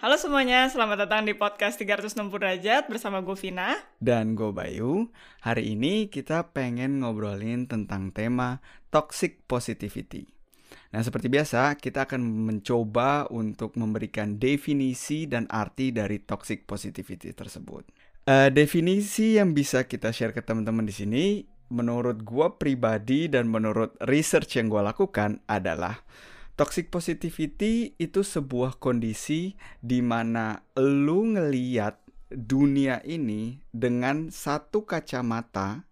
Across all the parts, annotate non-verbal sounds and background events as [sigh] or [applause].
Halo semuanya, selamat datang di podcast 360 derajat bersama gue Vina. Dan gue Bayu. Hari ini kita pengen ngobrolin tentang tema toxic positivity. Nah, seperti biasa, kita akan mencoba untuk memberikan definisi dan arti dari toxic positivity tersebut. Uh, definisi yang bisa kita share ke teman-teman di sini, menurut gue pribadi dan menurut research yang gue lakukan adalah Toxic positivity itu sebuah kondisi di mana lu ngeliat dunia ini dengan satu kacamata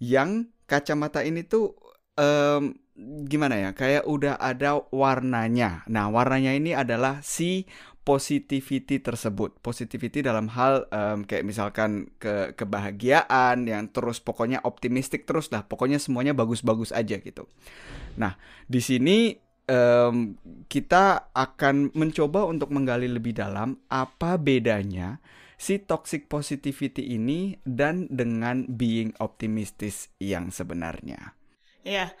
yang kacamata ini tuh um, gimana ya kayak udah ada warnanya. Nah warnanya ini adalah si positivity tersebut. Positivity dalam hal um, kayak misalkan ke kebahagiaan yang terus pokoknya optimistik terus lah. Pokoknya semuanya bagus-bagus aja gitu. Nah di sini um, kita akan mencoba untuk menggali lebih dalam apa bedanya si toxic positivity ini dan dengan being optimistis yang sebenarnya. Ya,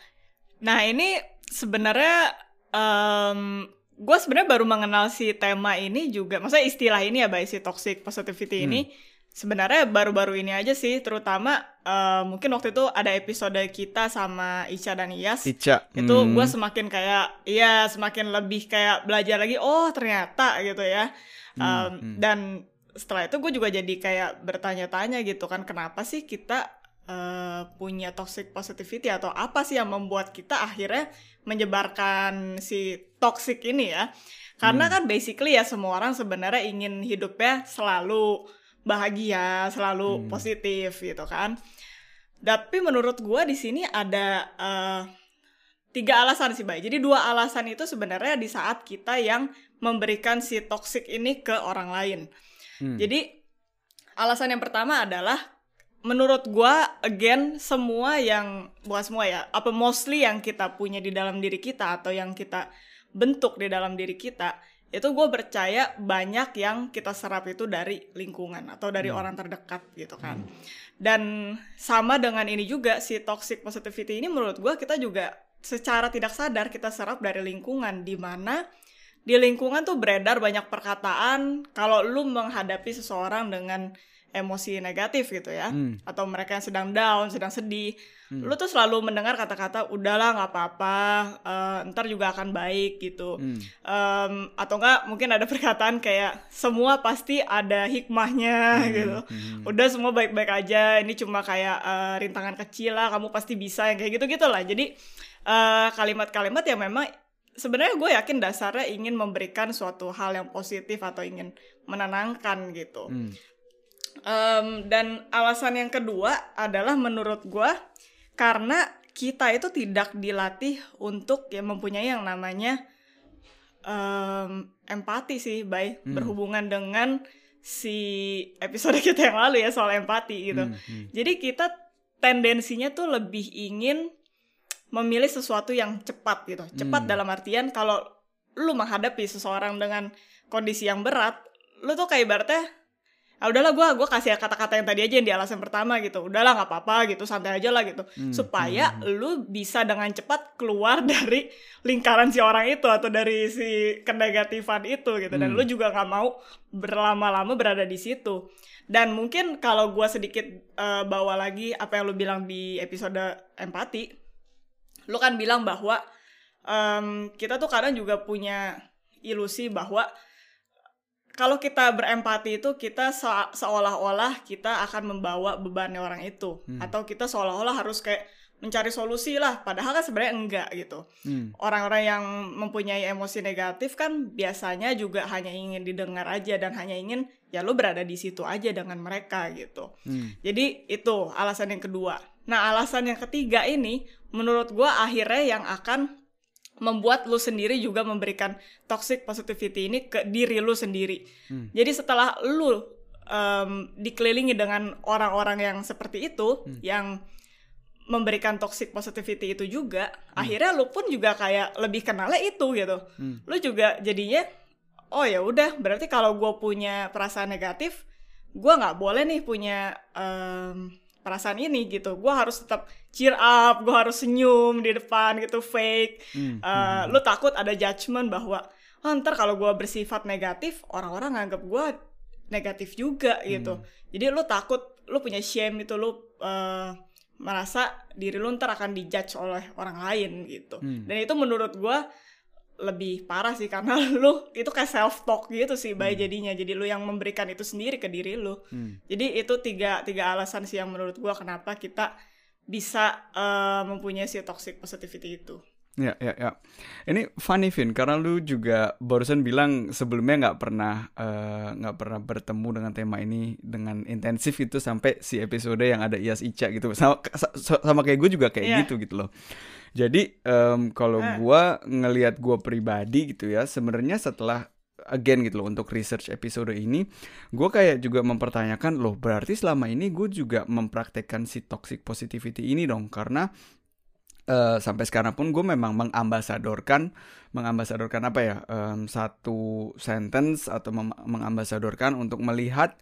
nah ini sebenarnya um, gue sebenarnya baru mengenal si tema ini juga, maksudnya istilah ini ya, baik si toxic positivity hmm. ini sebenarnya baru-baru ini aja sih, terutama uh, mungkin waktu itu ada episode kita sama Ica dan Iyas. Ica. Itu hmm. gue semakin kayak, iya semakin lebih kayak belajar lagi. Oh ternyata gitu ya. Um, hmm. Hmm. Dan setelah itu gue juga jadi kayak bertanya-tanya gitu kan, kenapa sih kita uh, punya toxic positivity atau apa sih yang membuat kita akhirnya menyebarkan si toxic ini ya? Karena hmm. kan basically ya semua orang sebenarnya ingin hidupnya selalu bahagia, selalu hmm. positif gitu kan. Tapi menurut gue di sini ada uh, tiga alasan sih, Bay. Jadi dua alasan itu sebenarnya di saat kita yang memberikan si toxic ini ke orang lain. Hmm. Jadi alasan yang pertama adalah menurut gue again semua yang bukan semua ya, apa mostly yang kita punya di dalam diri kita atau yang kita bentuk di dalam diri kita itu gue percaya banyak yang kita serap itu dari lingkungan atau dari hmm. orang terdekat gitu kan. Hmm. Dan sama dengan ini juga si toxic positivity ini menurut gue kita juga secara tidak sadar kita serap dari lingkungan di mana di lingkungan tuh beredar banyak perkataan kalau lu menghadapi seseorang dengan emosi negatif gitu ya hmm. atau mereka yang sedang down sedang sedih hmm. lu tuh selalu mendengar kata-kata udahlah nggak apa-apa uh, ntar juga akan baik gitu hmm. um, atau enggak mungkin ada [laughs] perkataan kayak semua pasti ada hikmahnya hmm. gitu hmm. udah semua baik-baik aja ini cuma kayak uh, rintangan kecil lah kamu pasti bisa yang kayak gitu gitulah jadi uh, kalimat-kalimat yang memang sebenarnya gue yakin dasarnya ingin memberikan suatu hal yang positif atau ingin menenangkan gitu. Hmm. Um, dan alasan yang kedua adalah menurut gue karena kita itu tidak dilatih untuk ya mempunyai yang namanya um, empati sih, baik hmm. berhubungan dengan si episode [laughs] kita yang lalu ya soal empati gitu. Hmm, hmm. Jadi kita tendensinya tuh lebih ingin memilih sesuatu yang cepat gitu. Cepat hmm. dalam artian kalau lu menghadapi seseorang dengan kondisi yang berat, lu tuh kayak ibaratnya ah udahlah gue gue kasih kata-kata yang tadi aja yang di alasan pertama gitu udahlah nggak apa-apa gitu santai aja lah gitu hmm, supaya hmm. lu bisa dengan cepat keluar [laughs] dari lingkaran si orang itu atau dari si kenegatifan itu gitu dan hmm. lu juga nggak mau berlama-lama berada di situ dan mungkin kalau gue sedikit uh, bawa lagi apa yang lu bilang di episode empati lu kan bilang bahwa um, kita tuh kadang juga punya ilusi bahwa kalau kita berempati itu kita se seolah-olah kita akan membawa bebannya orang itu hmm. atau kita seolah-olah harus kayak mencari solusi lah padahal kan sebenarnya enggak gitu hmm. orang-orang hmm. yang mempunyai emosi negatif kan biasanya juga hanya ingin didengar aja dan hanya ingin ya lo berada di situ aja dengan mereka gitu hmm. jadi itu alasan yang kedua nah alasan yang ketiga ini menurut gue akhirnya yang akan membuat lu sendiri juga memberikan toxic positivity ini ke diri lu sendiri. Hmm. Jadi setelah lu um, dikelilingi dengan orang-orang yang seperti itu, hmm. yang memberikan toxic positivity itu juga, hmm. akhirnya lu pun juga kayak lebih kenalnya itu gitu. Hmm. Lu juga jadinya, oh ya udah, berarti kalau gue punya perasaan negatif, gue nggak boleh nih punya um, perasaan ini gitu gue harus tetap cheer up gue harus senyum di depan gitu fake hmm, uh, hmm. lu takut ada judgement bahwa oh, ntar kalau gue bersifat negatif orang-orang nganggap gue negatif juga gitu hmm. jadi lu takut lu punya shame itu lu uh, merasa diri lu ntar akan dijudge oleh orang lain gitu hmm. dan itu menurut gue lebih parah sih karena [laughs] lu itu kayak self talk gitu sih bayi hmm. jadinya jadi lu yang memberikan itu sendiri ke diri lu hmm. jadi itu tiga tiga alasan sih yang menurut gua kenapa kita bisa uh, mempunyai si toxic positivity itu Ya, ya, ya. Ini funny, Vin, karena lu juga barusan bilang sebelumnya nggak pernah eh, nggak uh, pernah bertemu dengan tema ini dengan intensif itu sampai si episode yang ada Ias Ica gitu. Sama sama kayak gue juga kayak yeah. gitu gitu loh. Jadi um, kalau eh. gue ngelihat gue pribadi gitu ya, sebenarnya setelah again gitu loh untuk research episode ini, gue kayak juga mempertanyakan loh berarti selama ini gue juga mempraktekkan si toxic positivity ini dong karena uh, sampai sekarang pun gue memang mengambasadorkan mengambasadorkan apa ya um, satu sentence atau mengambasadorkan untuk melihat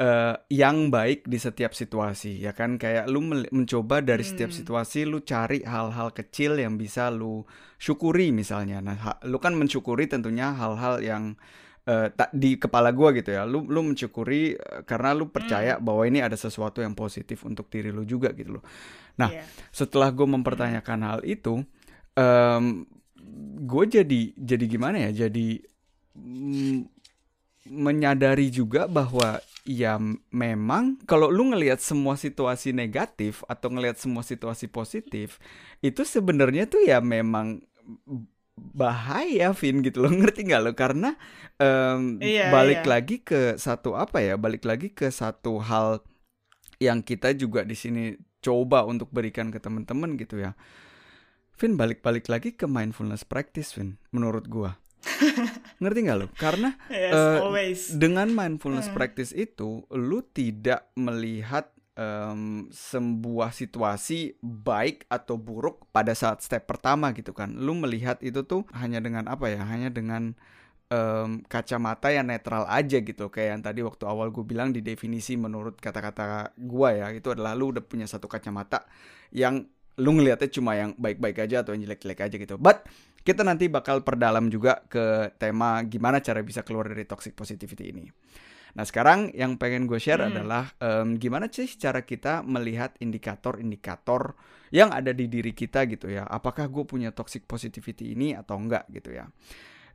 uh, yang baik di setiap situasi ya kan kayak lu mencoba dari hmm. setiap situasi lu cari hal-hal kecil yang bisa lu syukuri misalnya nah lu kan mensyukuri tentunya hal-hal yang uh, tak di kepala gua gitu ya lu lu mensyukuri uh, karena lu percaya hmm. bahwa ini ada sesuatu yang positif untuk diri lu juga gitu loh Nah, yeah. setelah gue mempertanyakan hal itu, um, gue jadi jadi gimana ya? Jadi mm, menyadari juga bahwa ya memang kalau lu ngelihat semua situasi negatif atau ngelihat semua situasi positif itu sebenarnya tuh ya memang bahaya Vin gitu loh [laughs] ngerti nggak lo karena um, iya, balik iya. lagi ke satu apa ya balik lagi ke satu hal yang kita juga di sini coba untuk berikan ke teman-teman gitu ya. Vin balik-balik lagi ke mindfulness practice Vin menurut gua. [laughs] Ngerti nggak lo? Karena yes, uh, dengan mindfulness hmm. practice itu lu tidak melihat um, sebuah situasi baik atau buruk pada saat step pertama gitu kan. Lu melihat itu tuh hanya dengan apa ya? Hanya dengan um, kacamata yang netral aja gitu kayak yang tadi waktu awal gue bilang di definisi menurut kata-kata gue ya itu adalah lu udah punya satu kacamata yang lu ngelihatnya cuma yang baik-baik aja atau yang jelek-jelek aja gitu but kita nanti bakal perdalam juga ke tema gimana cara bisa keluar dari toxic positivity ini Nah sekarang yang pengen gue share hmm. adalah um, gimana sih cara kita melihat indikator-indikator yang ada di diri kita gitu ya. Apakah gue punya toxic positivity ini atau enggak gitu ya.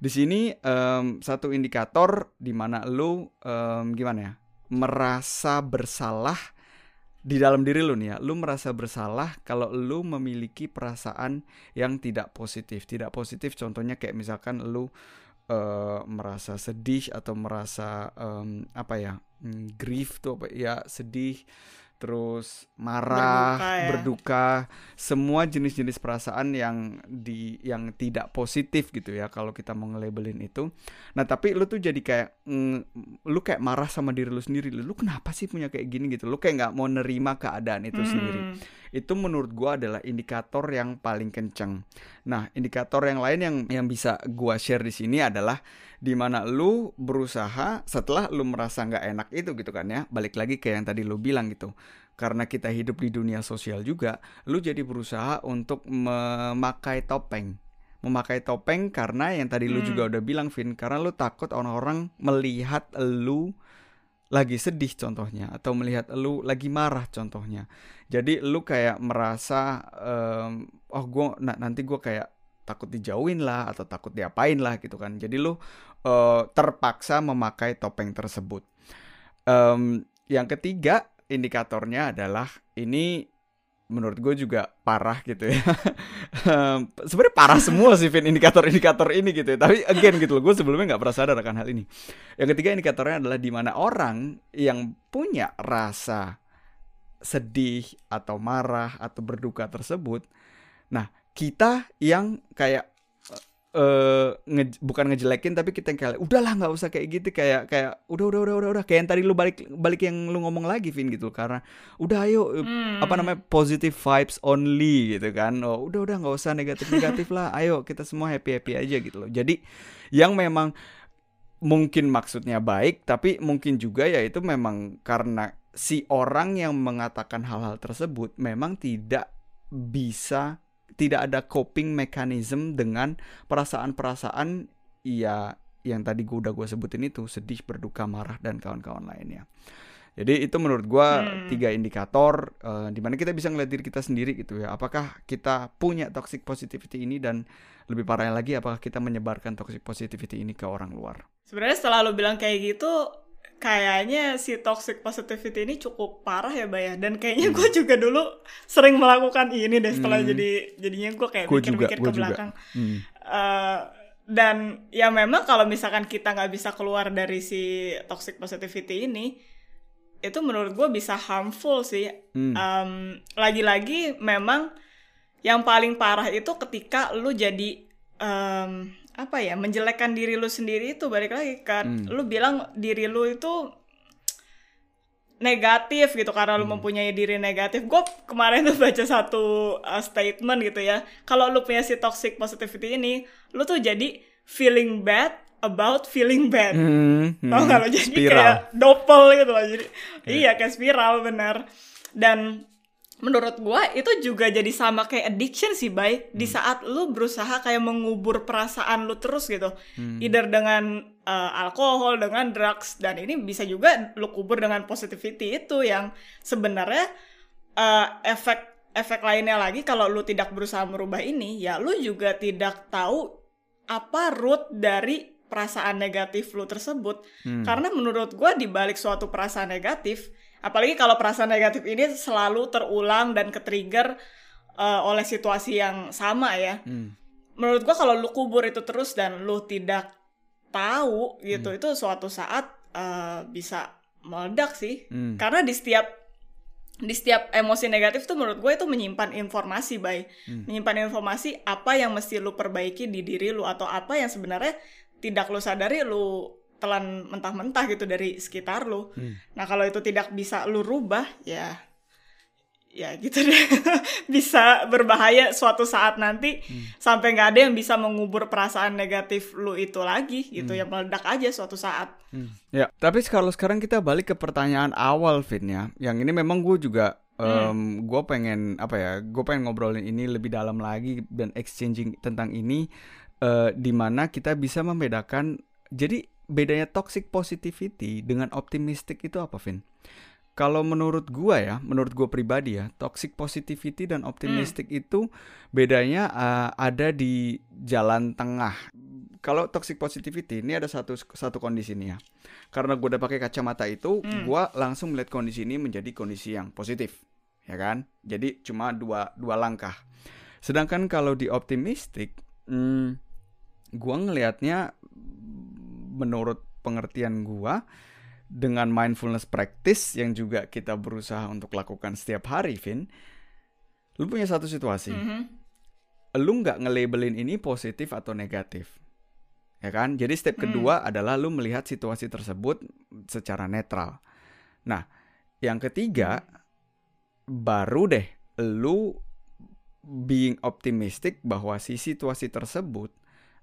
Di sini um, satu indikator di mana lu um, gimana ya merasa bersalah di dalam diri lu nih ya, lu merasa bersalah kalau lu memiliki perasaan yang tidak positif. Tidak positif contohnya kayak misalkan lu uh, merasa sedih atau merasa um, apa ya, mm, grief tuh apa ya, sedih terus marah, berduka, ya. berduka, semua jenis-jenis perasaan yang di yang tidak positif gitu ya kalau kita mau nge-labelin itu. Nah, tapi lu tuh jadi kayak mm, lu kayak marah sama diri lu sendiri. Lu kenapa sih punya kayak gini gitu? Lu kayak nggak mau nerima keadaan itu hmm. sendiri. Itu menurut gua adalah indikator yang paling kenceng. Nah, indikator yang lain yang yang bisa gua share di sini adalah di mana lu berusaha setelah lu merasa nggak enak itu gitu kan ya. Balik lagi kayak yang tadi lu bilang gitu. Karena kita hidup di dunia sosial juga lu jadi berusaha untuk memakai topeng. Memakai topeng karena yang tadi hmm. lu juga udah bilang Vin karena lu takut orang-orang melihat lu lagi sedih contohnya atau melihat lu lagi marah contohnya. Jadi lu kayak merasa um, oh gue nanti gue kayak takut dijauhin lah atau takut diapain lah gitu kan. Jadi lu uh, terpaksa memakai topeng tersebut um, yang ketiga indikatornya adalah ini menurut gue juga parah gitu ya. Sebenarnya parah semua sih Vin indikator-indikator ini gitu ya. Tapi again gitu loh, gue sebelumnya nggak pernah sadar akan hal ini. Yang ketiga indikatornya adalah di mana orang yang punya rasa sedih atau marah atau berduka tersebut, nah kita yang kayak uh, nge, bukan ngejelekin tapi kita yang kayak udahlah nggak usah kayak gitu kayak kayak udah udah udah udah udah. Kayak yang tadi lu balik balik yang lu ngomong lagi Vin gitu karena udah ayo hmm. apa namanya positive vibes only gitu kan. Oh udah udah nggak usah negatif negatif lah [laughs] ayo kita semua happy happy aja gitu loh. Jadi yang memang mungkin maksudnya baik tapi mungkin juga ya itu memang karena si orang yang mengatakan hal-hal tersebut memang tidak bisa tidak ada coping mechanism dengan perasaan-perasaan ya yang tadi gue udah gue sebutin itu sedih berduka marah dan kawan-kawan lainnya. Jadi itu menurut gue hmm. tiga indikator uh, di mana kita bisa ngeliat diri kita sendiri gitu ya. Apakah kita punya toxic positivity ini dan lebih parahnya lagi apakah kita menyebarkan toxic positivity ini ke orang luar? Sebenarnya setelah lo bilang kayak gitu kayaknya si toxic positivity ini cukup parah ya Bay ya. dan kayaknya hmm. gue juga dulu sering melakukan ini deh setelah hmm. jadi jadinya gue kayak mikir-mikir ke belakang hmm. uh, dan ya memang kalau misalkan kita nggak bisa keluar dari si toxic positivity ini itu menurut gue bisa harmful sih hmm. um, lagi-lagi memang yang paling parah itu ketika lu jadi um, apa ya menjelekkan diri lu sendiri itu balik lagi kan hmm. lu bilang diri lu itu negatif gitu karena hmm. lu mempunyai diri negatif. Gue kemarin tuh baca satu uh, statement gitu ya. Kalau lu punya si toxic positivity ini, lu tuh jadi feeling bad about feeling bad. Hmm, hmm. Tau gak lo? Jadi spiral. kayak doppel gitu loh. Jadi yeah. iya kayak spiral bener. Dan menurut gue itu juga jadi sama kayak addiction sih, Bay. Di hmm. saat lu berusaha kayak mengubur perasaan lu terus gitu. Hmm. Either dengan uh, alkohol, dengan drugs. Dan ini bisa juga lu kubur dengan positivity itu yang sebenarnya uh, efek efek lainnya lagi kalau lu tidak berusaha merubah ini ya lu juga tidak tahu apa root dari perasaan negatif lu tersebut. Hmm. Karena menurut gue di balik suatu perasaan negatif, apalagi kalau perasaan negatif ini selalu terulang dan ke-trigger uh, oleh situasi yang sama ya. Hmm. Menurut gue kalau lu kubur itu terus dan lu tidak tahu gitu, hmm. itu suatu saat uh, bisa meledak sih. Hmm. Karena di setiap di setiap emosi negatif tuh menurut gue itu menyimpan informasi, bay, hmm. menyimpan informasi apa yang mesti lu perbaiki di diri lu atau apa yang sebenarnya tidak lu sadari lu telan mentah-mentah gitu dari sekitar lu. Hmm. Nah kalau itu tidak bisa lu rubah, ya ya gitu deh [laughs] bisa berbahaya suatu saat nanti hmm. sampai nggak ada yang bisa mengubur perasaan negatif lu itu lagi gitu hmm. yang meledak aja suatu saat hmm. ya tapi kalau sekarang kita balik ke pertanyaan awal Vin ya yang ini memang gue juga um, hmm. gue pengen apa ya gue pengen ngobrolin ini lebih dalam lagi dan exchanging tentang ini uh, di mana kita bisa membedakan jadi bedanya toxic positivity dengan optimistic itu apa Vin? kalau menurut gua ya, menurut gua pribadi ya, toxic positivity dan optimistic hmm. itu bedanya uh, ada di jalan tengah. Kalau toxic positivity ini ada satu satu kondisi nih ya. Karena gua udah pakai kacamata itu, hmm. gua langsung melihat kondisi ini menjadi kondisi yang positif, ya kan? Jadi cuma dua dua langkah. Sedangkan kalau di optimistic, hmm, gua ngelihatnya menurut pengertian gua dengan mindfulness practice yang juga kita berusaha untuk lakukan setiap hari, Vin, lu punya satu situasi. Mm -hmm. Lu nggak nge-labelin ini positif atau negatif. Ya kan? Jadi step mm. kedua adalah lu melihat situasi tersebut secara netral. Nah, yang ketiga baru deh lu being optimistic bahwa si situasi tersebut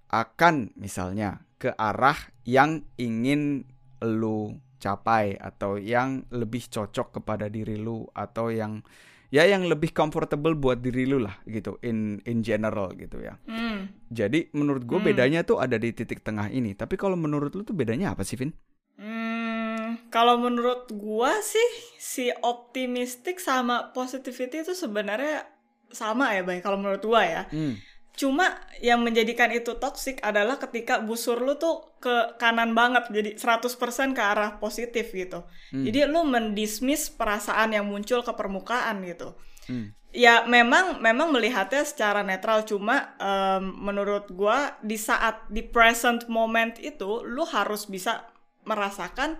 akan misalnya ke arah yang ingin lu capai atau yang lebih cocok kepada diri lu atau yang ya yang lebih comfortable buat diri lu lah gitu in in general gitu ya. Mm. Jadi menurut gue mm. bedanya tuh ada di titik tengah ini. Tapi kalau menurut lu tuh bedanya apa sih, Vin? Hmm, kalau menurut gue sih si optimistik sama positivity itu sebenarnya sama ya, baik kalau menurut gue ya. Mm Cuma yang menjadikan itu toksik adalah ketika busur lu tuh ke kanan banget, jadi 100% ke arah positif gitu. Hmm. Jadi lu mendismiss perasaan yang muncul ke permukaan gitu. Hmm. Ya memang memang melihatnya secara netral cuma um, menurut gua di saat di present moment itu lu harus bisa merasakan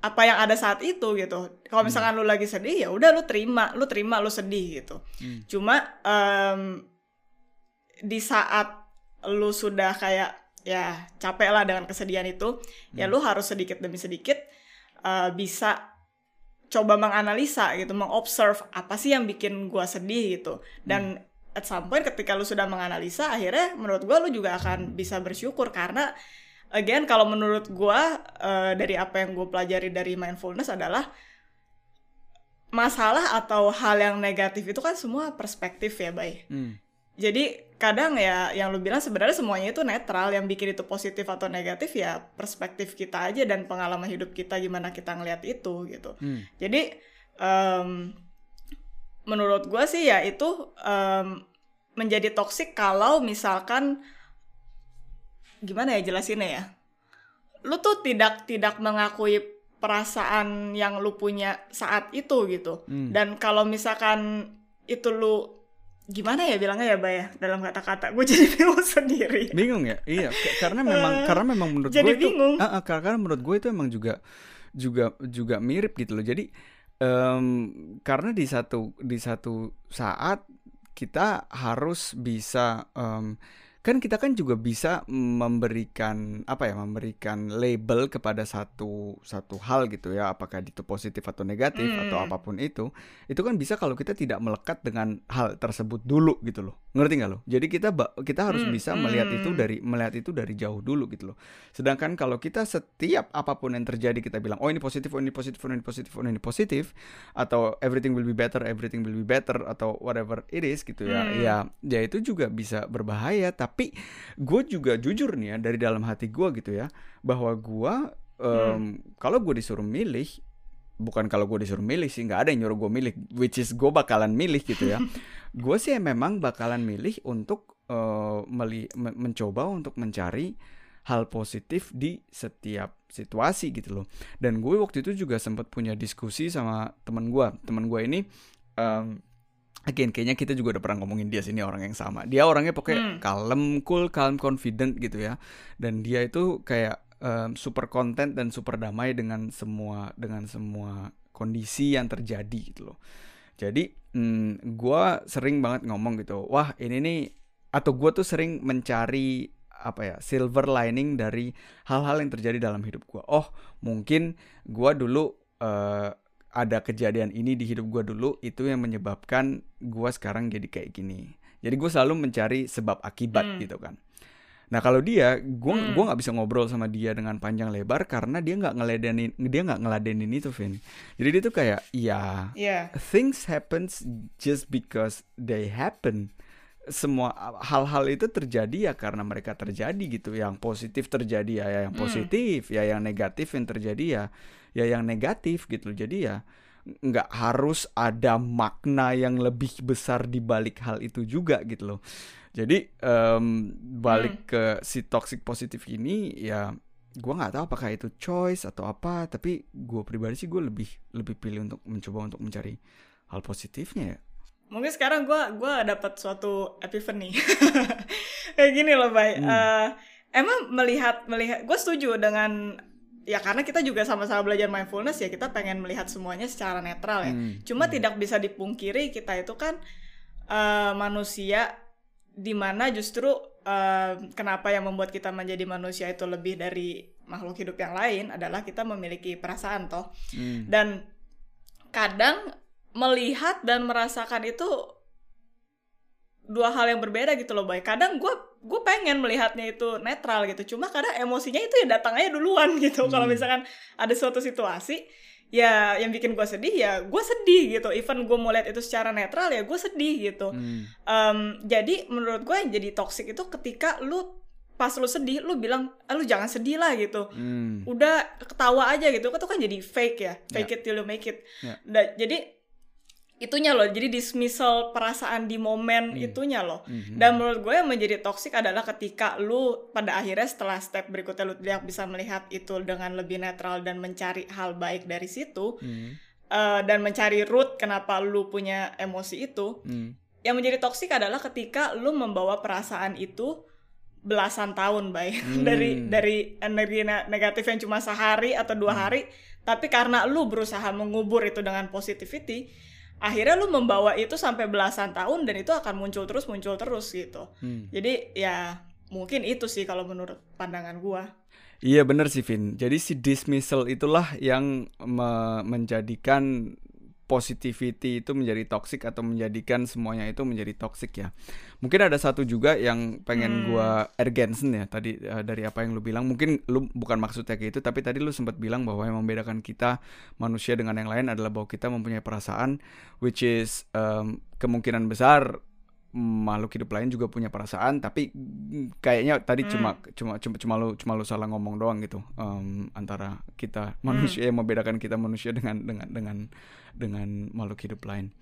apa yang ada saat itu gitu. Kalau hmm. misalkan hmm. lu lagi sedih ya udah lu terima, lu terima lu sedih gitu. Hmm. Cuma um, di saat lu sudah kayak ya capek lah dengan kesedihan itu ya hmm. ya lu harus sedikit demi sedikit uh, bisa coba menganalisa gitu mengobserve apa sih yang bikin gua sedih gitu dan hmm. at some point ketika lu sudah menganalisa akhirnya menurut gua lu juga akan bisa bersyukur karena again kalau menurut gua uh, dari apa yang gue pelajari dari mindfulness adalah masalah atau hal yang negatif itu kan semua perspektif ya bay hmm. jadi kadang ya yang lu bilang sebenarnya semuanya itu netral yang bikin itu positif atau negatif ya perspektif kita aja dan pengalaman hidup kita gimana kita ngelihat itu gitu hmm. jadi um, menurut gue sih ya itu um, menjadi toksik kalau misalkan gimana ya jelasinnya ya lu tuh tidak tidak mengakui perasaan yang lu punya saat itu gitu hmm. dan kalau misalkan itu lu gimana ya bilangnya ya Bay ya? Dalam kata-kata. Gue jadi [laughs] bingung sendiri. Bingung ya? Iya karena memang uh, karena memang menurut gue itu uh, uh, karena menurut gue itu emang juga juga juga mirip gitu loh. Jadi um, karena di satu di satu saat kita harus bisa um, kan kita kan juga bisa memberikan apa ya memberikan label kepada satu satu hal gitu ya. Apakah itu positif atau negatif hmm. atau apa pun itu. Itu kan bisa kalau kita tidak melekat dengan hal tersebut dulu gitu loh ngerti nggak lo jadi kita kita harus hmm. bisa melihat itu hmm. dari melihat itu dari jauh dulu gitu loh sedangkan kalau kita setiap apa pun yang terjadi kita bilang oh ini positif oh ini positif oh ini positif oh ini positif atau everything will be better everything will be better atau whatever it is gitu ya hmm. ya ya itu juga bisa berbahaya tapi tapi gue juga jujur nih ya dari dalam hati gue gitu ya bahwa gue um, hmm. kalau gue disuruh milih bukan kalau gue disuruh milih sih nggak ada yang nyuruh gue milih which is gue bakalan milih gitu ya [laughs] gue sih memang bakalan milih untuk uh, meli mencoba untuk mencari hal positif di setiap situasi gitu loh dan gue waktu itu juga sempat punya diskusi sama teman gue teman gue ini um, Again, kayaknya kita juga udah pernah ngomongin dia sini orang yang sama. Dia orangnya pokoknya hmm. kalem, cool, calm, confident gitu ya. Dan dia itu kayak um, super content dan super damai dengan semua dengan semua kondisi yang terjadi gitu loh. Jadi, hmm, gue sering banget ngomong gitu, wah ini nih, atau gue tuh sering mencari apa ya silver lining dari hal-hal yang terjadi dalam hidup gue. Oh, mungkin gue dulu uh, ada kejadian ini di hidup gue dulu itu yang menyebabkan gue sekarang jadi kayak gini jadi gue selalu mencari sebab akibat hmm. gitu kan nah kalau dia gue hmm. gua nggak bisa ngobrol sama dia dengan panjang lebar karena dia nggak ngeladenin dia nggak ngeladenin itu Vin jadi dia tuh kayak ya yeah, things happens just because they happen semua hal-hal itu terjadi ya karena mereka terjadi gitu yang positif terjadi ya, ya yang hmm. positif hmm. ya yang negatif yang terjadi ya ya yang negatif gitu jadi ya nggak harus ada makna yang lebih besar di balik hal itu juga gitu loh jadi um, balik hmm. ke si toxic positif ini ya gue nggak tahu apakah itu choice atau apa tapi gue pribadi sih gue lebih lebih pilih untuk mencoba untuk mencari hal positifnya ya mungkin sekarang gue gue dapat suatu epiphany [laughs] kayak gini loh bay hmm. uh, emang melihat melihat gue setuju dengan ya karena kita juga sama-sama belajar mindfulness ya kita pengen melihat semuanya secara netral ya. Hmm. Cuma hmm. tidak bisa dipungkiri kita itu kan uh, manusia di mana justru uh, kenapa yang membuat kita menjadi manusia itu lebih dari makhluk hidup yang lain adalah kita memiliki perasaan toh. Hmm. Dan kadang melihat dan merasakan itu dua hal yang berbeda gitu loh, baik. Kadang gue gue pengen melihatnya itu netral gitu cuma kadang emosinya itu ya datang aja duluan [laughs] gitu hmm. kalau misalkan ada suatu situasi ya yang bikin gue sedih ya gue sedih gitu even gue mau lihat itu secara netral ya gue sedih gitu hmm. um, jadi menurut gue yang jadi toxic itu ketika lu pas lu sedih lu bilang ah, lu jangan sedih lah gitu hmm. udah ketawa aja gitu itu kan jadi fake ya fake yeah. it till you make it yeah. nah, jadi itunya loh jadi dismissal perasaan di momen hmm. itunya loh hmm. dan menurut gue yang menjadi toksik adalah ketika lu pada akhirnya setelah step berikutnya lu tidak bisa melihat itu dengan lebih netral dan mencari hal baik dari situ hmm. uh, dan mencari root kenapa lu punya emosi itu hmm. yang menjadi toksik adalah ketika lu membawa perasaan itu belasan tahun baik [laughs] hmm. dari dari energi negatif yang cuma sehari atau dua hmm. hari tapi karena lu berusaha mengubur itu dengan positivity akhirnya lu membawa itu sampai belasan tahun dan itu akan muncul terus muncul terus gitu. Hmm. jadi ya mungkin itu sih kalau menurut pandangan gua. Iya bener sih Vin. Jadi si dismissal itulah yang me menjadikan positivity itu menjadi toxic atau menjadikan semuanya itu menjadi toxic ya. Mungkin ada satu juga yang pengen hmm. gua urgensen ya tadi uh, dari apa yang lu bilang. Mungkin lu bukan maksudnya kayak gitu, tapi tadi lu sempat bilang bahwa yang membedakan kita manusia dengan yang lain adalah bahwa kita mempunyai perasaan which is um, kemungkinan besar makhluk hidup lain juga punya perasaan tapi kayaknya tadi hmm. cuma cuma cuma cuma lu cuma lu salah ngomong doang gitu um, antara kita hmm. manusia hmm. yang membedakan kita manusia dengan dengan dengan dengan makhluk hidup lain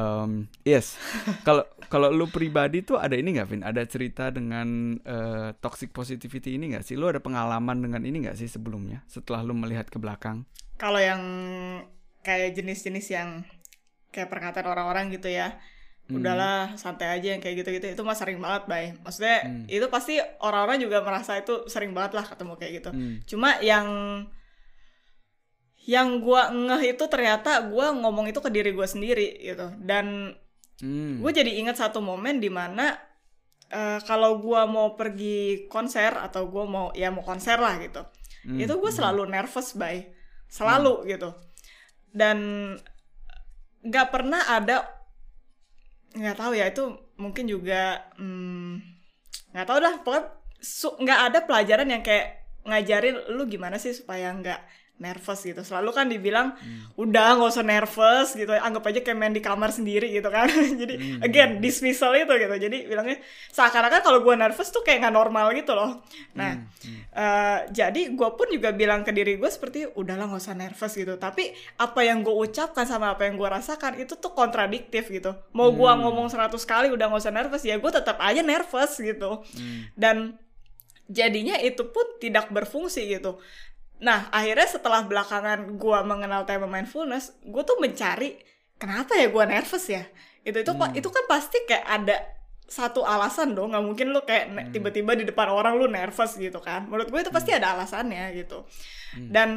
um, yes [laughs] kalau kalau lu pribadi tuh ada ini nggak Vin ada cerita dengan uh, toxic positivity ini nggak sih lu ada pengalaman dengan ini nggak sih sebelumnya setelah lu melihat ke belakang kalau yang kayak jenis-jenis yang kayak perkataan orang-orang gitu ya. Udahlah santai aja yang kayak gitu-gitu itu mah sering banget bay maksudnya hmm. itu pasti orang-orang juga merasa itu sering banget lah ketemu kayak gitu hmm. cuma yang yang gue ngeh itu ternyata gue ngomong itu ke diri gue sendiri gitu dan hmm. gue jadi ingat satu momen di mana uh, kalau gue mau pergi konser atau gue mau ya mau konser lah gitu hmm. itu gue hmm. selalu nervous bay selalu hmm. gitu dan nggak pernah ada nggak tahu ya itu mungkin juga hmm, nggak hmm, tahu dah pokoknya nggak ada pelajaran yang kayak ngajarin lu gimana sih supaya nggak nervous gitu selalu kan dibilang hmm. udah nggak usah nervous gitu anggap aja kayak main di kamar sendiri gitu kan [laughs] jadi hmm. again dismissal itu gitu jadi bilangnya seakan-akan kalau gue nervous tuh kayak nggak normal gitu loh nah hmm. Hmm. Uh, jadi gue pun juga bilang ke diri gue seperti udahlah nggak usah nervous gitu tapi apa yang gue ucapkan sama apa yang gue rasakan itu tuh kontradiktif gitu mau hmm. gue ngomong 100 kali udah nggak usah nervous ya gue tetap aja nervous gitu hmm. dan jadinya itu pun tidak berfungsi gitu Nah, akhirnya setelah belakangan gue mengenal tema mindfulness, gue tuh mencari kenapa ya gue nervous ya. Itu itu hmm. itu kan pasti kayak ada satu alasan dong, nggak mungkin lu kayak hmm. tiba-tiba di depan orang lu nervous gitu kan. Menurut gue itu pasti hmm. ada alasannya gitu. Hmm. Dan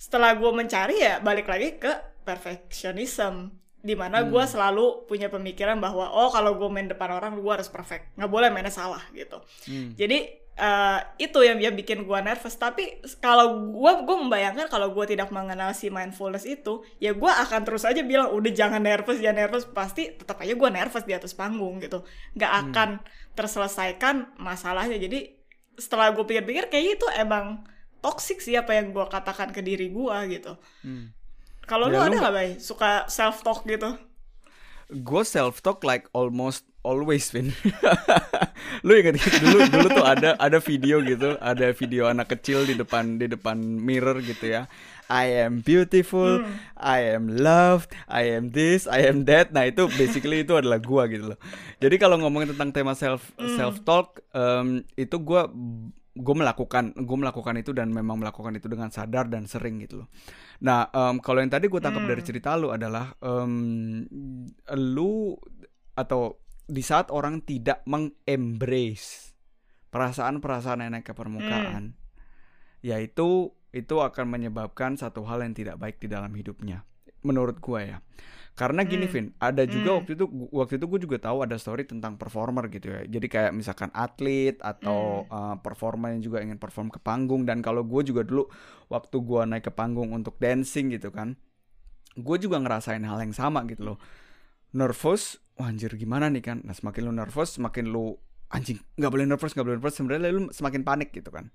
setelah gue mencari ya balik lagi ke perfectionism di mana hmm. gue selalu punya pemikiran bahwa oh kalau gue main depan orang gue harus perfect nggak boleh mainnya salah gitu hmm. jadi uh, itu yang yang bikin gue nervous tapi kalau gue gue membayangkan kalau gue tidak mengenal si mindfulness itu ya gue akan terus aja bilang udah jangan nervous jangan nervous pasti tetap aja gue nervous di atas panggung gitu nggak hmm. akan hmm. terselesaikan masalahnya jadi setelah gue pikir-pikir kayak itu emang toxic sih apa yang gue katakan ke diri gue gitu hmm. kalau ya, lu ada nggak bay suka self talk gitu gue self talk like almost always Vin [laughs] lu inget gitu dulu dulu tuh ada ada video gitu ada video anak kecil di depan di depan mirror gitu ya I am beautiful hmm. I am loved I am this I am that nah itu basically itu adalah gua gitu loh jadi kalau ngomongin tentang tema self hmm. self talk um, itu gua gue melakukan gue melakukan itu dan memang melakukan itu dengan sadar dan sering gitu loh. Nah um, kalau yang tadi gue tangkap hmm. dari cerita lu adalah um, lu atau di saat orang tidak mengembrace perasaan-perasaan yang naik ke permukaan, hmm. yaitu itu akan menyebabkan satu hal yang tidak baik di dalam hidupnya. Menurut gue ya. Karena gini, hmm. Vin, ada juga hmm. waktu itu waktu itu gue juga tahu ada story tentang performer gitu ya. Jadi kayak misalkan atlet atau hmm. uh, performer yang juga ingin perform ke panggung dan kalau gue juga dulu waktu gue naik ke panggung untuk dancing gitu kan, gue juga ngerasain hal yang sama gitu loh. Nervous, wah anjir gimana nih kan nah semakin lu nervous semakin lu anjing nggak boleh nervous nggak boleh nervous sebenarnya lu semakin panik gitu kan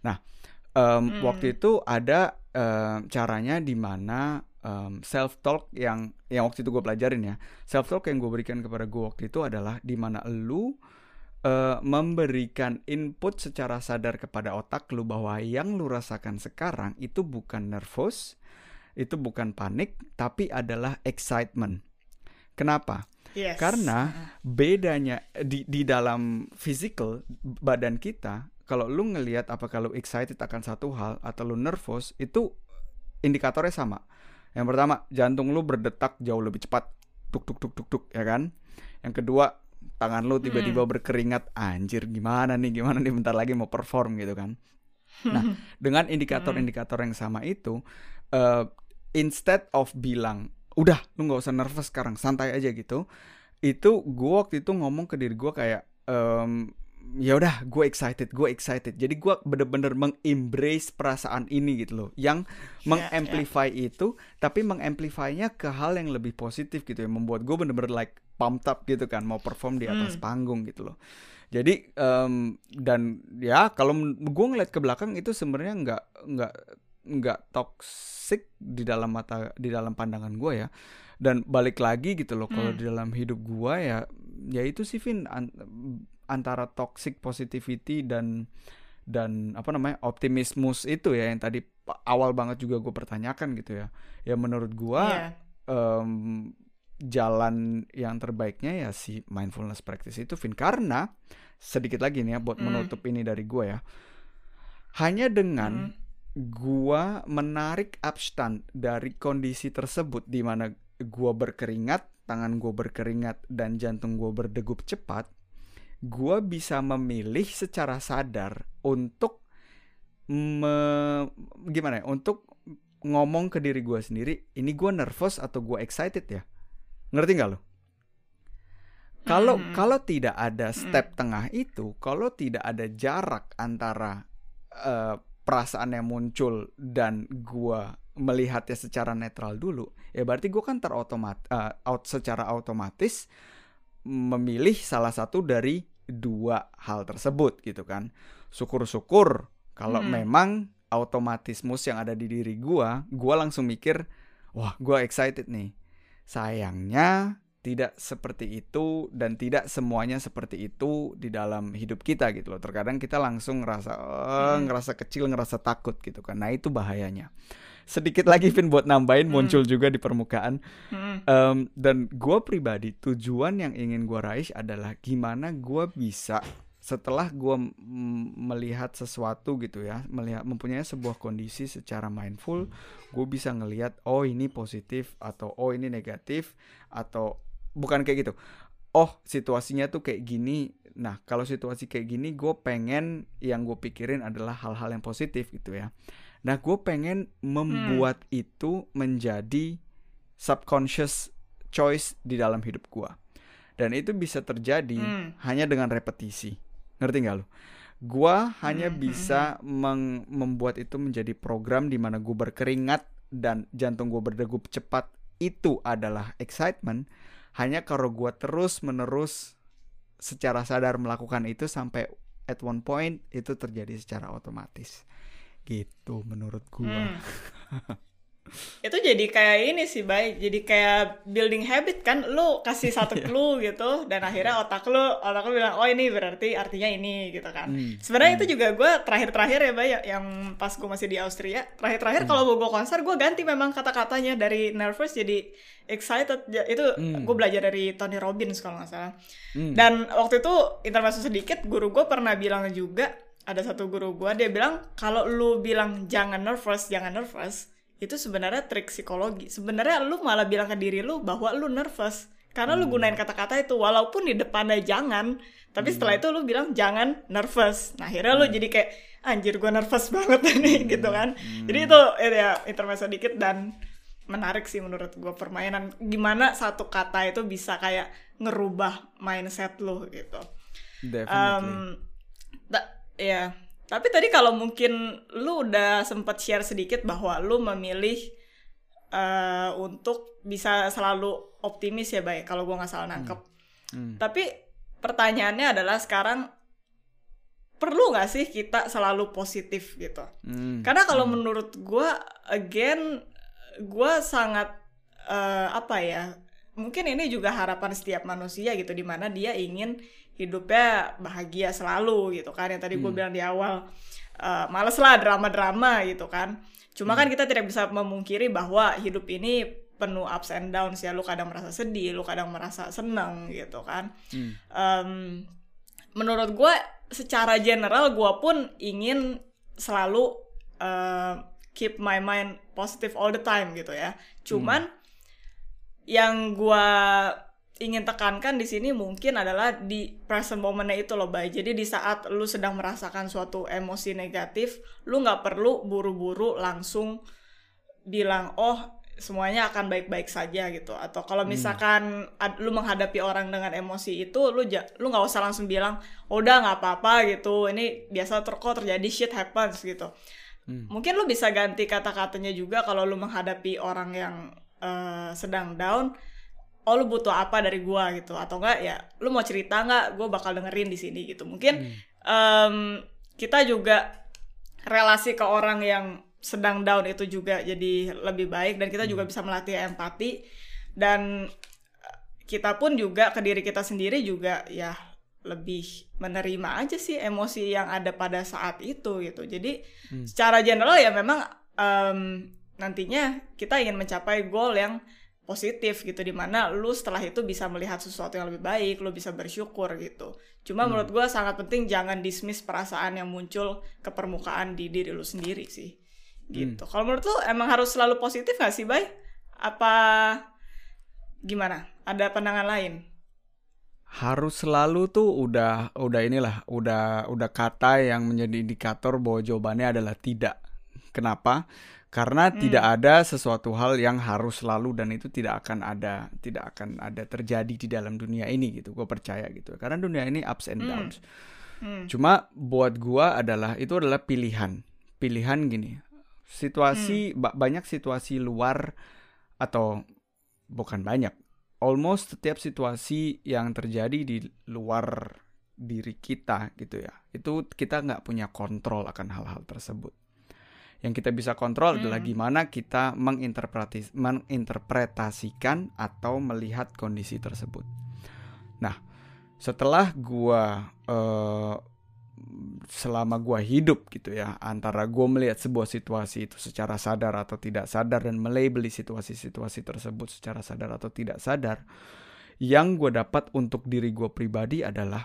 nah um, hmm. waktu itu ada um, caranya di mana um, self talk yang yang waktu itu gue pelajarin ya self talk yang gue berikan kepada gue waktu itu adalah di mana lu uh, memberikan input secara sadar kepada otak lu bahwa yang lu rasakan sekarang itu bukan nervous itu bukan panik tapi adalah excitement kenapa Yes. Karena bedanya di di dalam physical badan kita, kalau lu ngelihat apakah lu excited akan satu hal atau lu nervous, itu indikatornya sama. Yang pertama, jantung lu berdetak jauh lebih cepat. Tuk tuk tuk tuk tuk, ya kan? Yang kedua, tangan lu tiba-tiba hmm. berkeringat. Anjir, gimana nih? Gimana nih bentar lagi mau perform gitu kan? Nah, [laughs] dengan indikator-indikator yang sama itu, uh, instead of bilang udah lu nggak usah nervous sekarang santai aja gitu itu gue waktu itu ngomong ke diri gue kayak um, ya udah gue excited gue excited jadi gue bener-bener mengembrace perasaan ini gitu loh yang yeah, mengamplify yeah. itu tapi mengamplify-nya ke hal yang lebih positif gitu ya membuat gue bener-bener like pumped up gitu kan mau perform di atas hmm. panggung gitu loh jadi um, dan ya kalau gue ngeliat ke belakang itu sebenarnya nggak nggak nggak toxic di dalam mata di dalam pandangan gue ya dan balik lagi gitu loh kalau hmm. di dalam hidup gue ya ya itu sih Vin an antara toxic positivity dan dan apa namanya optimismus itu ya yang tadi awal banget juga gue pertanyakan gitu ya ya menurut gue yeah. um, jalan yang terbaiknya ya si mindfulness practice itu Vin karena sedikit lagi nih ya buat mm. menutup ini dari gue ya hanya dengan mm. gue menarik abstan dari kondisi tersebut di mana gue berkeringat tangan gue berkeringat dan jantung gue berdegup cepat gue bisa memilih secara sadar untuk me, gimana ya untuk ngomong ke diri gue sendiri ini gue nervous atau gue excited ya ngerti nggak lo kalau hmm. kalau tidak ada step hmm. tengah itu kalau tidak ada jarak antara uh, perasaan yang muncul dan gue melihatnya secara netral dulu ya berarti gue kan terotomat uh, out secara otomatis memilih salah satu dari dua hal tersebut gitu kan. Syukur-syukur kalau hmm. memang otomatismus yang ada di diri gua, gua langsung mikir, wah, gua excited nih. Sayangnya tidak seperti itu dan tidak semuanya seperti itu di dalam hidup kita gitu loh. Terkadang kita langsung ngerasa uh, ngerasa kecil, ngerasa takut gitu kan. Nah, itu bahayanya sedikit lagi Vin buat nambahin hmm. muncul juga di permukaan hmm. um, dan gue pribadi tujuan yang ingin gue raih adalah gimana gue bisa setelah gue melihat sesuatu gitu ya melihat mempunyai sebuah kondisi secara mindful gue bisa ngelihat oh ini positif atau oh ini negatif atau bukan kayak gitu oh situasinya tuh kayak gini nah kalau situasi kayak gini gue pengen yang gue pikirin adalah hal-hal yang positif gitu ya Nah, gue pengen membuat hmm. itu menjadi subconscious choice di dalam hidup gue. Dan itu bisa terjadi hmm. hanya dengan repetisi. Ngerti gak lo? Gue hanya hmm. bisa meng membuat itu menjadi program di mana gue berkeringat dan jantung gue berdegup cepat. Itu adalah excitement. Hanya kalau gue terus menerus secara sadar melakukan itu sampai at one point itu terjadi secara otomatis gitu menurut gua hmm. [laughs] itu jadi kayak ini sih baik jadi kayak building habit kan lu kasih satu [laughs] iya. clue gitu dan akhirnya otak lu otak lu bilang oh ini berarti artinya ini gitu kan hmm. sebenarnya hmm. itu juga gue terakhir-terakhir ya bay yang pas gue masih di Austria terakhir-terakhir hmm. kalau gue konser gue ganti memang kata-katanya dari nervous jadi excited itu hmm. gue belajar dari Tony Robbins kalau nggak salah hmm. dan waktu itu intermezzo sedikit guru gue pernah bilang juga ada satu guru gue dia bilang kalau lu bilang jangan nervous jangan nervous itu sebenarnya trik psikologi sebenarnya lu malah bilang ke diri lu bahwa lu nervous karena hmm. lu gunain kata-kata itu walaupun di depannya jangan tapi hmm. setelah itu lu bilang jangan nervous nah akhirnya hmm. lu jadi kayak anjir gue nervous [laughs] banget nih hmm. gitu kan hmm. jadi itu ya intermezzo dikit dan menarik sih menurut gue permainan gimana satu kata itu bisa kayak ngerubah mindset lu gitu Definitely. Um, Iya. Tapi tadi kalau mungkin lu udah sempat share sedikit bahwa lu memilih uh, untuk bisa selalu optimis ya, baik kalau gua nggak salah nangkep. Hmm. Hmm. Tapi pertanyaannya adalah sekarang perlu nggak sih kita selalu positif gitu? Hmm. Karena kalau hmm. menurut gua, again, gua sangat uh, apa ya? Mungkin ini juga harapan setiap manusia gitu, di mana dia ingin hidupnya bahagia selalu gitu kan yang tadi hmm. gue bilang di awal uh, males lah drama-drama gitu kan cuma kan hmm. kan kita tidak bisa memungkiri bahwa hidup ini penuh ups and downs ya lu kadang merasa sedih lu kadang merasa seneng gitu kan hmm. um, menurut gue secara general gue pun ingin selalu uh, keep my mind positive all the time gitu ya cuman hmm. yang gue ingin tekankan di sini mungkin adalah di present momennya itu loh baik jadi di saat lu sedang merasakan suatu emosi negatif lu nggak perlu buru-buru langsung bilang oh semuanya akan baik-baik saja gitu atau kalau hmm. misalkan hmm. lu menghadapi orang dengan emosi itu lu ja, lu nggak usah langsung bilang oh, udah nggak apa-apa gitu ini biasa ter kok terjadi shit happens gitu hmm. mungkin lu bisa ganti kata-katanya juga kalau lu menghadapi orang yang uh, sedang down oh lu butuh apa dari gua gitu atau enggak ya lu mau cerita nggak gue bakal dengerin di sini gitu mungkin hmm. um, kita juga relasi ke orang yang sedang down itu juga jadi lebih baik dan kita juga hmm. bisa melatih empati dan kita pun juga ke diri kita sendiri juga ya lebih menerima aja sih emosi yang ada pada saat itu gitu. Jadi hmm. secara general ya memang um, nantinya kita ingin mencapai goal yang positif gitu di mana lu setelah itu bisa melihat sesuatu yang lebih baik, lu bisa bersyukur gitu. Cuma hmm. menurut gue sangat penting jangan dismiss perasaan yang muncul ke permukaan di diri lu sendiri sih. Gitu. Hmm. Kalau menurut lu emang harus selalu positif gak sih, Bay? Apa gimana? Ada pandangan lain? harus selalu tuh udah udah inilah udah udah kata yang menjadi indikator bahwa jawabannya adalah tidak. Kenapa? Karena hmm. tidak ada sesuatu hal yang harus selalu dan itu tidak akan ada tidak akan ada terjadi di dalam dunia ini gitu. Gue percaya gitu. Karena dunia ini ups and hmm. downs. Hmm. Cuma buat gue adalah itu adalah pilihan. Pilihan gini. Situasi hmm. banyak situasi luar atau bukan banyak almost setiap situasi yang terjadi di luar diri kita gitu ya itu kita nggak punya kontrol akan hal-hal tersebut yang kita bisa kontrol hmm. adalah gimana kita menginterpretasikan atau melihat kondisi tersebut nah setelah gua uh, selama gue hidup gitu ya antara gue melihat sebuah situasi itu secara sadar atau tidak sadar dan melabeli situasi-situasi tersebut secara sadar atau tidak sadar yang gue dapat untuk diri gue pribadi adalah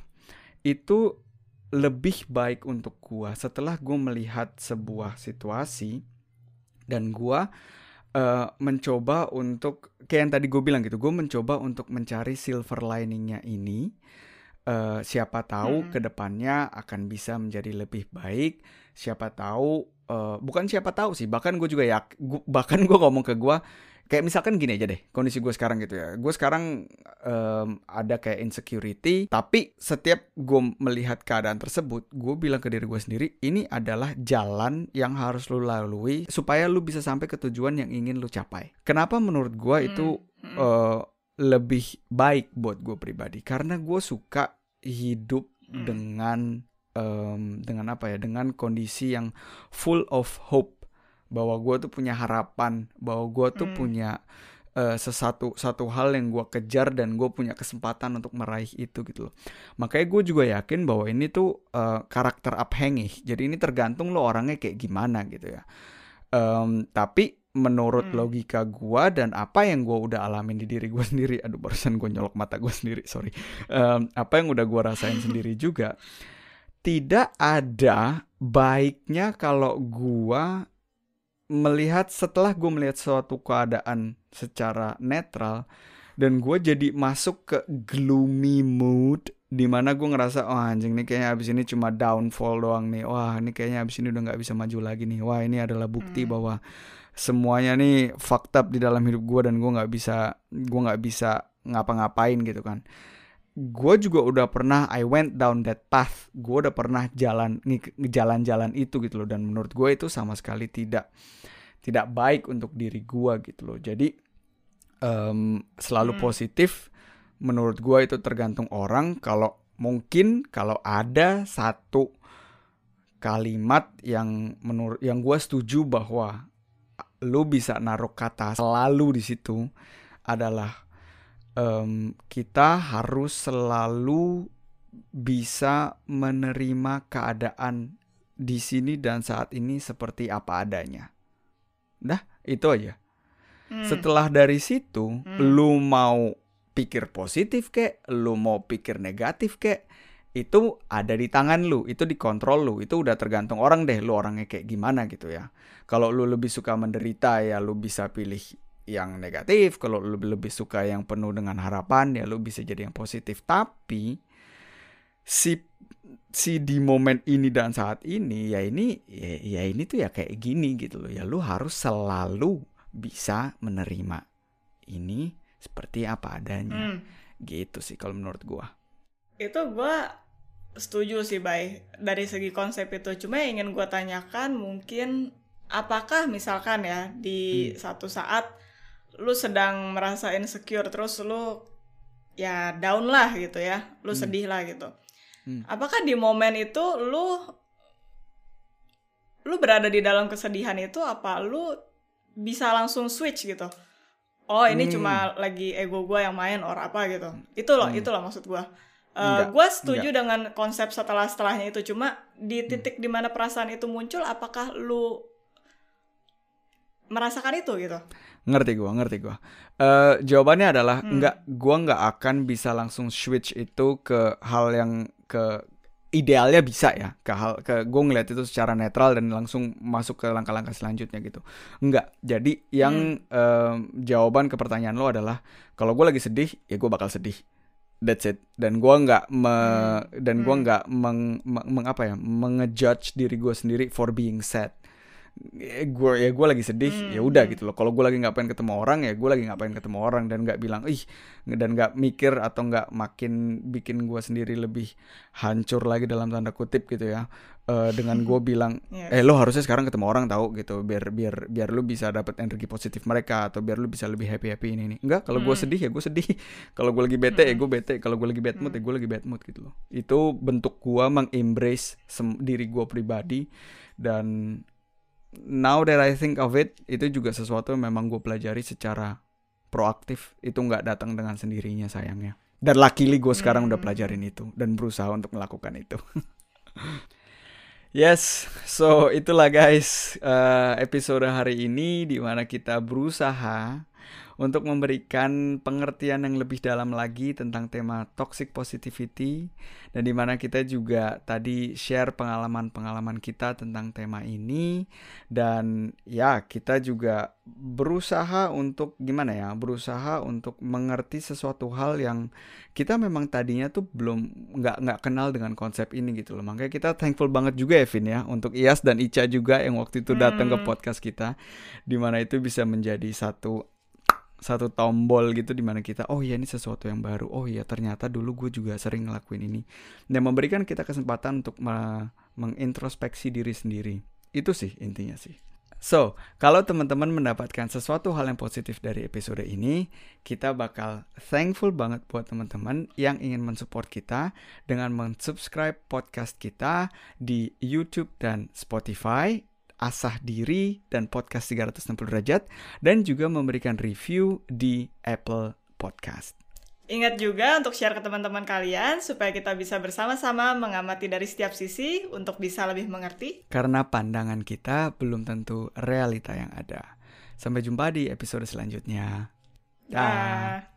itu lebih baik untuk gue setelah gue melihat sebuah situasi dan gue uh, mencoba untuk kayak yang tadi gue bilang gitu gue mencoba untuk mencari silver liningnya ini uh, siapa tahu hmm. ke depannya akan bisa menjadi lebih baik siapa tahu uh, bukan siapa tahu sih bahkan gue juga ya gua, [laughs] bahkan gue ngomong ke gue kayak misalkan gini aja deh kondisi gue sekarang gitu ya. Gue sekarang um, ada kayak insecurity tapi setiap gue melihat keadaan tersebut gue bilang ke diri gue sendiri ini adalah jalan yang harus lu lalui supaya lu bisa sampai ke tujuan yang ingin lu capai. Kenapa menurut gue itu uh, lebih baik buat gue pribadi? Karena gue suka hidup hmm. dengan um, dengan apa ya dengan kondisi yang full of hope. Bahwa gue tuh punya harapan bahwa gue tuh hmm. punya uh, sesuatu satu hal yang gue kejar dan gue punya kesempatan untuk meraih itu gitu loh. Makanya gue juga yakin bahwa ini tuh uh, karakter abhängig jadi ini tergantung lo orangnya kayak gimana gitu ya. Um, tapi menurut hmm. logika gua dan apa yang gua udah alamin di diri gua [laughs] sendiri aduh barusan gua nyolok mata gua sendiri sorry. Um, apa yang udah gua rasain sendiri juga tidak ada baiknya kalau gua melihat setelah gua melihat suatu keadaan secara netral dan gue jadi masuk ke gloomy mood di mana gue ngerasa oh anjing nih kayaknya abis ini cuma downfall doang nih. Wah ini kayaknya abis ini udah nggak bisa maju lagi nih. Wah ini adalah bukti hmm. bahwa semuanya nih fucked up di dalam hidup gue dan gue nggak bisa gue nggak bisa ngapa-ngapain gitu kan gue juga udah pernah I went down that path. Gue udah pernah jalan jalan-jalan itu gitu loh. Dan menurut gue itu sama sekali tidak tidak baik untuk diri gue gitu loh. Jadi um, selalu hmm. positif. Menurut gue itu tergantung orang. Kalau mungkin kalau ada satu kalimat yang menurut yang gue setuju bahwa lu bisa naruh kata selalu di situ adalah um, kita harus selalu bisa menerima keadaan di sini dan saat ini seperti apa adanya. Dah, itu aja. Hmm. Setelah dari situ, hmm. lu mau pikir positif kek, lu mau pikir negatif kek, itu ada di tangan lu, itu dikontrol lu, itu udah tergantung orang deh, lu orangnya kayak gimana gitu ya. Kalau lu lebih suka menderita ya lu bisa pilih yang negatif, kalau lu lebih suka yang penuh dengan harapan ya lu bisa jadi yang positif. Tapi si si di momen ini dan saat ini ya ini ya, ya ini tuh ya kayak gini gitu loh. Ya lu harus selalu bisa menerima ini seperti apa adanya. Hmm. Gitu sih kalau menurut gua. Itu gua setuju sih Bay dari segi konsep itu cuma yang ingin gue tanyakan mungkin apakah misalkan ya di hmm. satu saat lu sedang merasa insecure terus lu ya down lah gitu ya lu hmm. sedih lah gitu hmm. apakah di momen itu lu lu berada di dalam kesedihan itu apa lu bisa langsung switch gitu oh ini hmm. cuma lagi ego gue yang main or apa gitu itu loh hmm. itulah maksud gue Uh, gue setuju enggak. dengan konsep setelah setelahnya itu cuma di hmm. titik hmm. di mana perasaan itu muncul apakah lu merasakan itu gitu ngerti gue ngerti gue uh, jawabannya adalah hmm. enggak gue nggak akan bisa langsung switch itu ke hal yang ke idealnya bisa ya ke hal ke gue ngeliat itu secara netral dan langsung masuk ke langkah-langkah selanjutnya gitu enggak jadi yang hmm. uh, jawaban ke pertanyaan lo adalah kalau gue lagi sedih ya gue bakal sedih that's it dan gue nggak me hmm. dan gue hmm. nggak meng, meng, meng apa ya mengejudge diri gue sendiri for being sad gue ya gue lagi sedih hmm. ya udah hmm. gitu loh kalau gue lagi ngapain ketemu orang ya gue lagi ngapain ketemu orang dan nggak bilang ih dan nggak mikir atau nggak makin bikin gue sendiri lebih hancur lagi dalam tanda kutip gitu ya uh, dengan gue [laughs] bilang yes. eh lo harusnya sekarang ketemu orang tahu gitu biar biar biar lo bisa dapat energi positif mereka atau biar lo bisa lebih happy happy ini nih enggak kalau hmm. gue sedih ya gue sedih [laughs] kalau gue lagi bete ya hmm. ya gue bete kalau gue lagi bad mood ya hmm. ya gue lagi bad mood gitu loh itu bentuk gue mengembrace diri gue pribadi dan now that I think of it itu juga sesuatu yang memang gue pelajari secara proaktif. Itu nggak datang dengan sendirinya sayangnya. Dan luckily gue sekarang hmm. udah pelajarin itu dan berusaha untuk melakukan itu. [laughs] Yes, so itulah guys uh, episode hari ini di mana kita berusaha untuk memberikan pengertian yang lebih dalam lagi tentang tema toxic positivity dan di mana kita juga tadi share pengalaman-pengalaman kita tentang tema ini dan ya kita juga berusaha untuk gimana ya berusaha untuk mengerti sesuatu hal yang kita memang tadinya tuh belum nggak nggak kenal dengan konsep ini gitu loh makanya kita thankful banget juga Evin ya untuk Ias dan Ica juga yang waktu itu datang hmm. ke podcast kita di mana itu bisa menjadi satu satu tombol gitu di mana kita oh ya ini sesuatu yang baru. Oh ya ternyata dulu gue juga sering ngelakuin ini. Dan memberikan kita kesempatan untuk mengintrospeksi diri sendiri. Itu sih intinya sih. So, kalau teman-teman mendapatkan sesuatu hal yang positif dari episode ini, kita bakal thankful banget buat teman-teman yang ingin mensupport kita dengan mensubscribe podcast kita di YouTube dan Spotify Asah Diri dan podcast 360 derajat dan juga memberikan review di Apple Podcast. Ingat juga untuk share ke teman-teman kalian supaya kita bisa bersama-sama mengamati dari setiap sisi untuk bisa lebih mengerti. Karena pandangan kita belum tentu realita yang ada. Sampai jumpa di episode selanjutnya. Dah.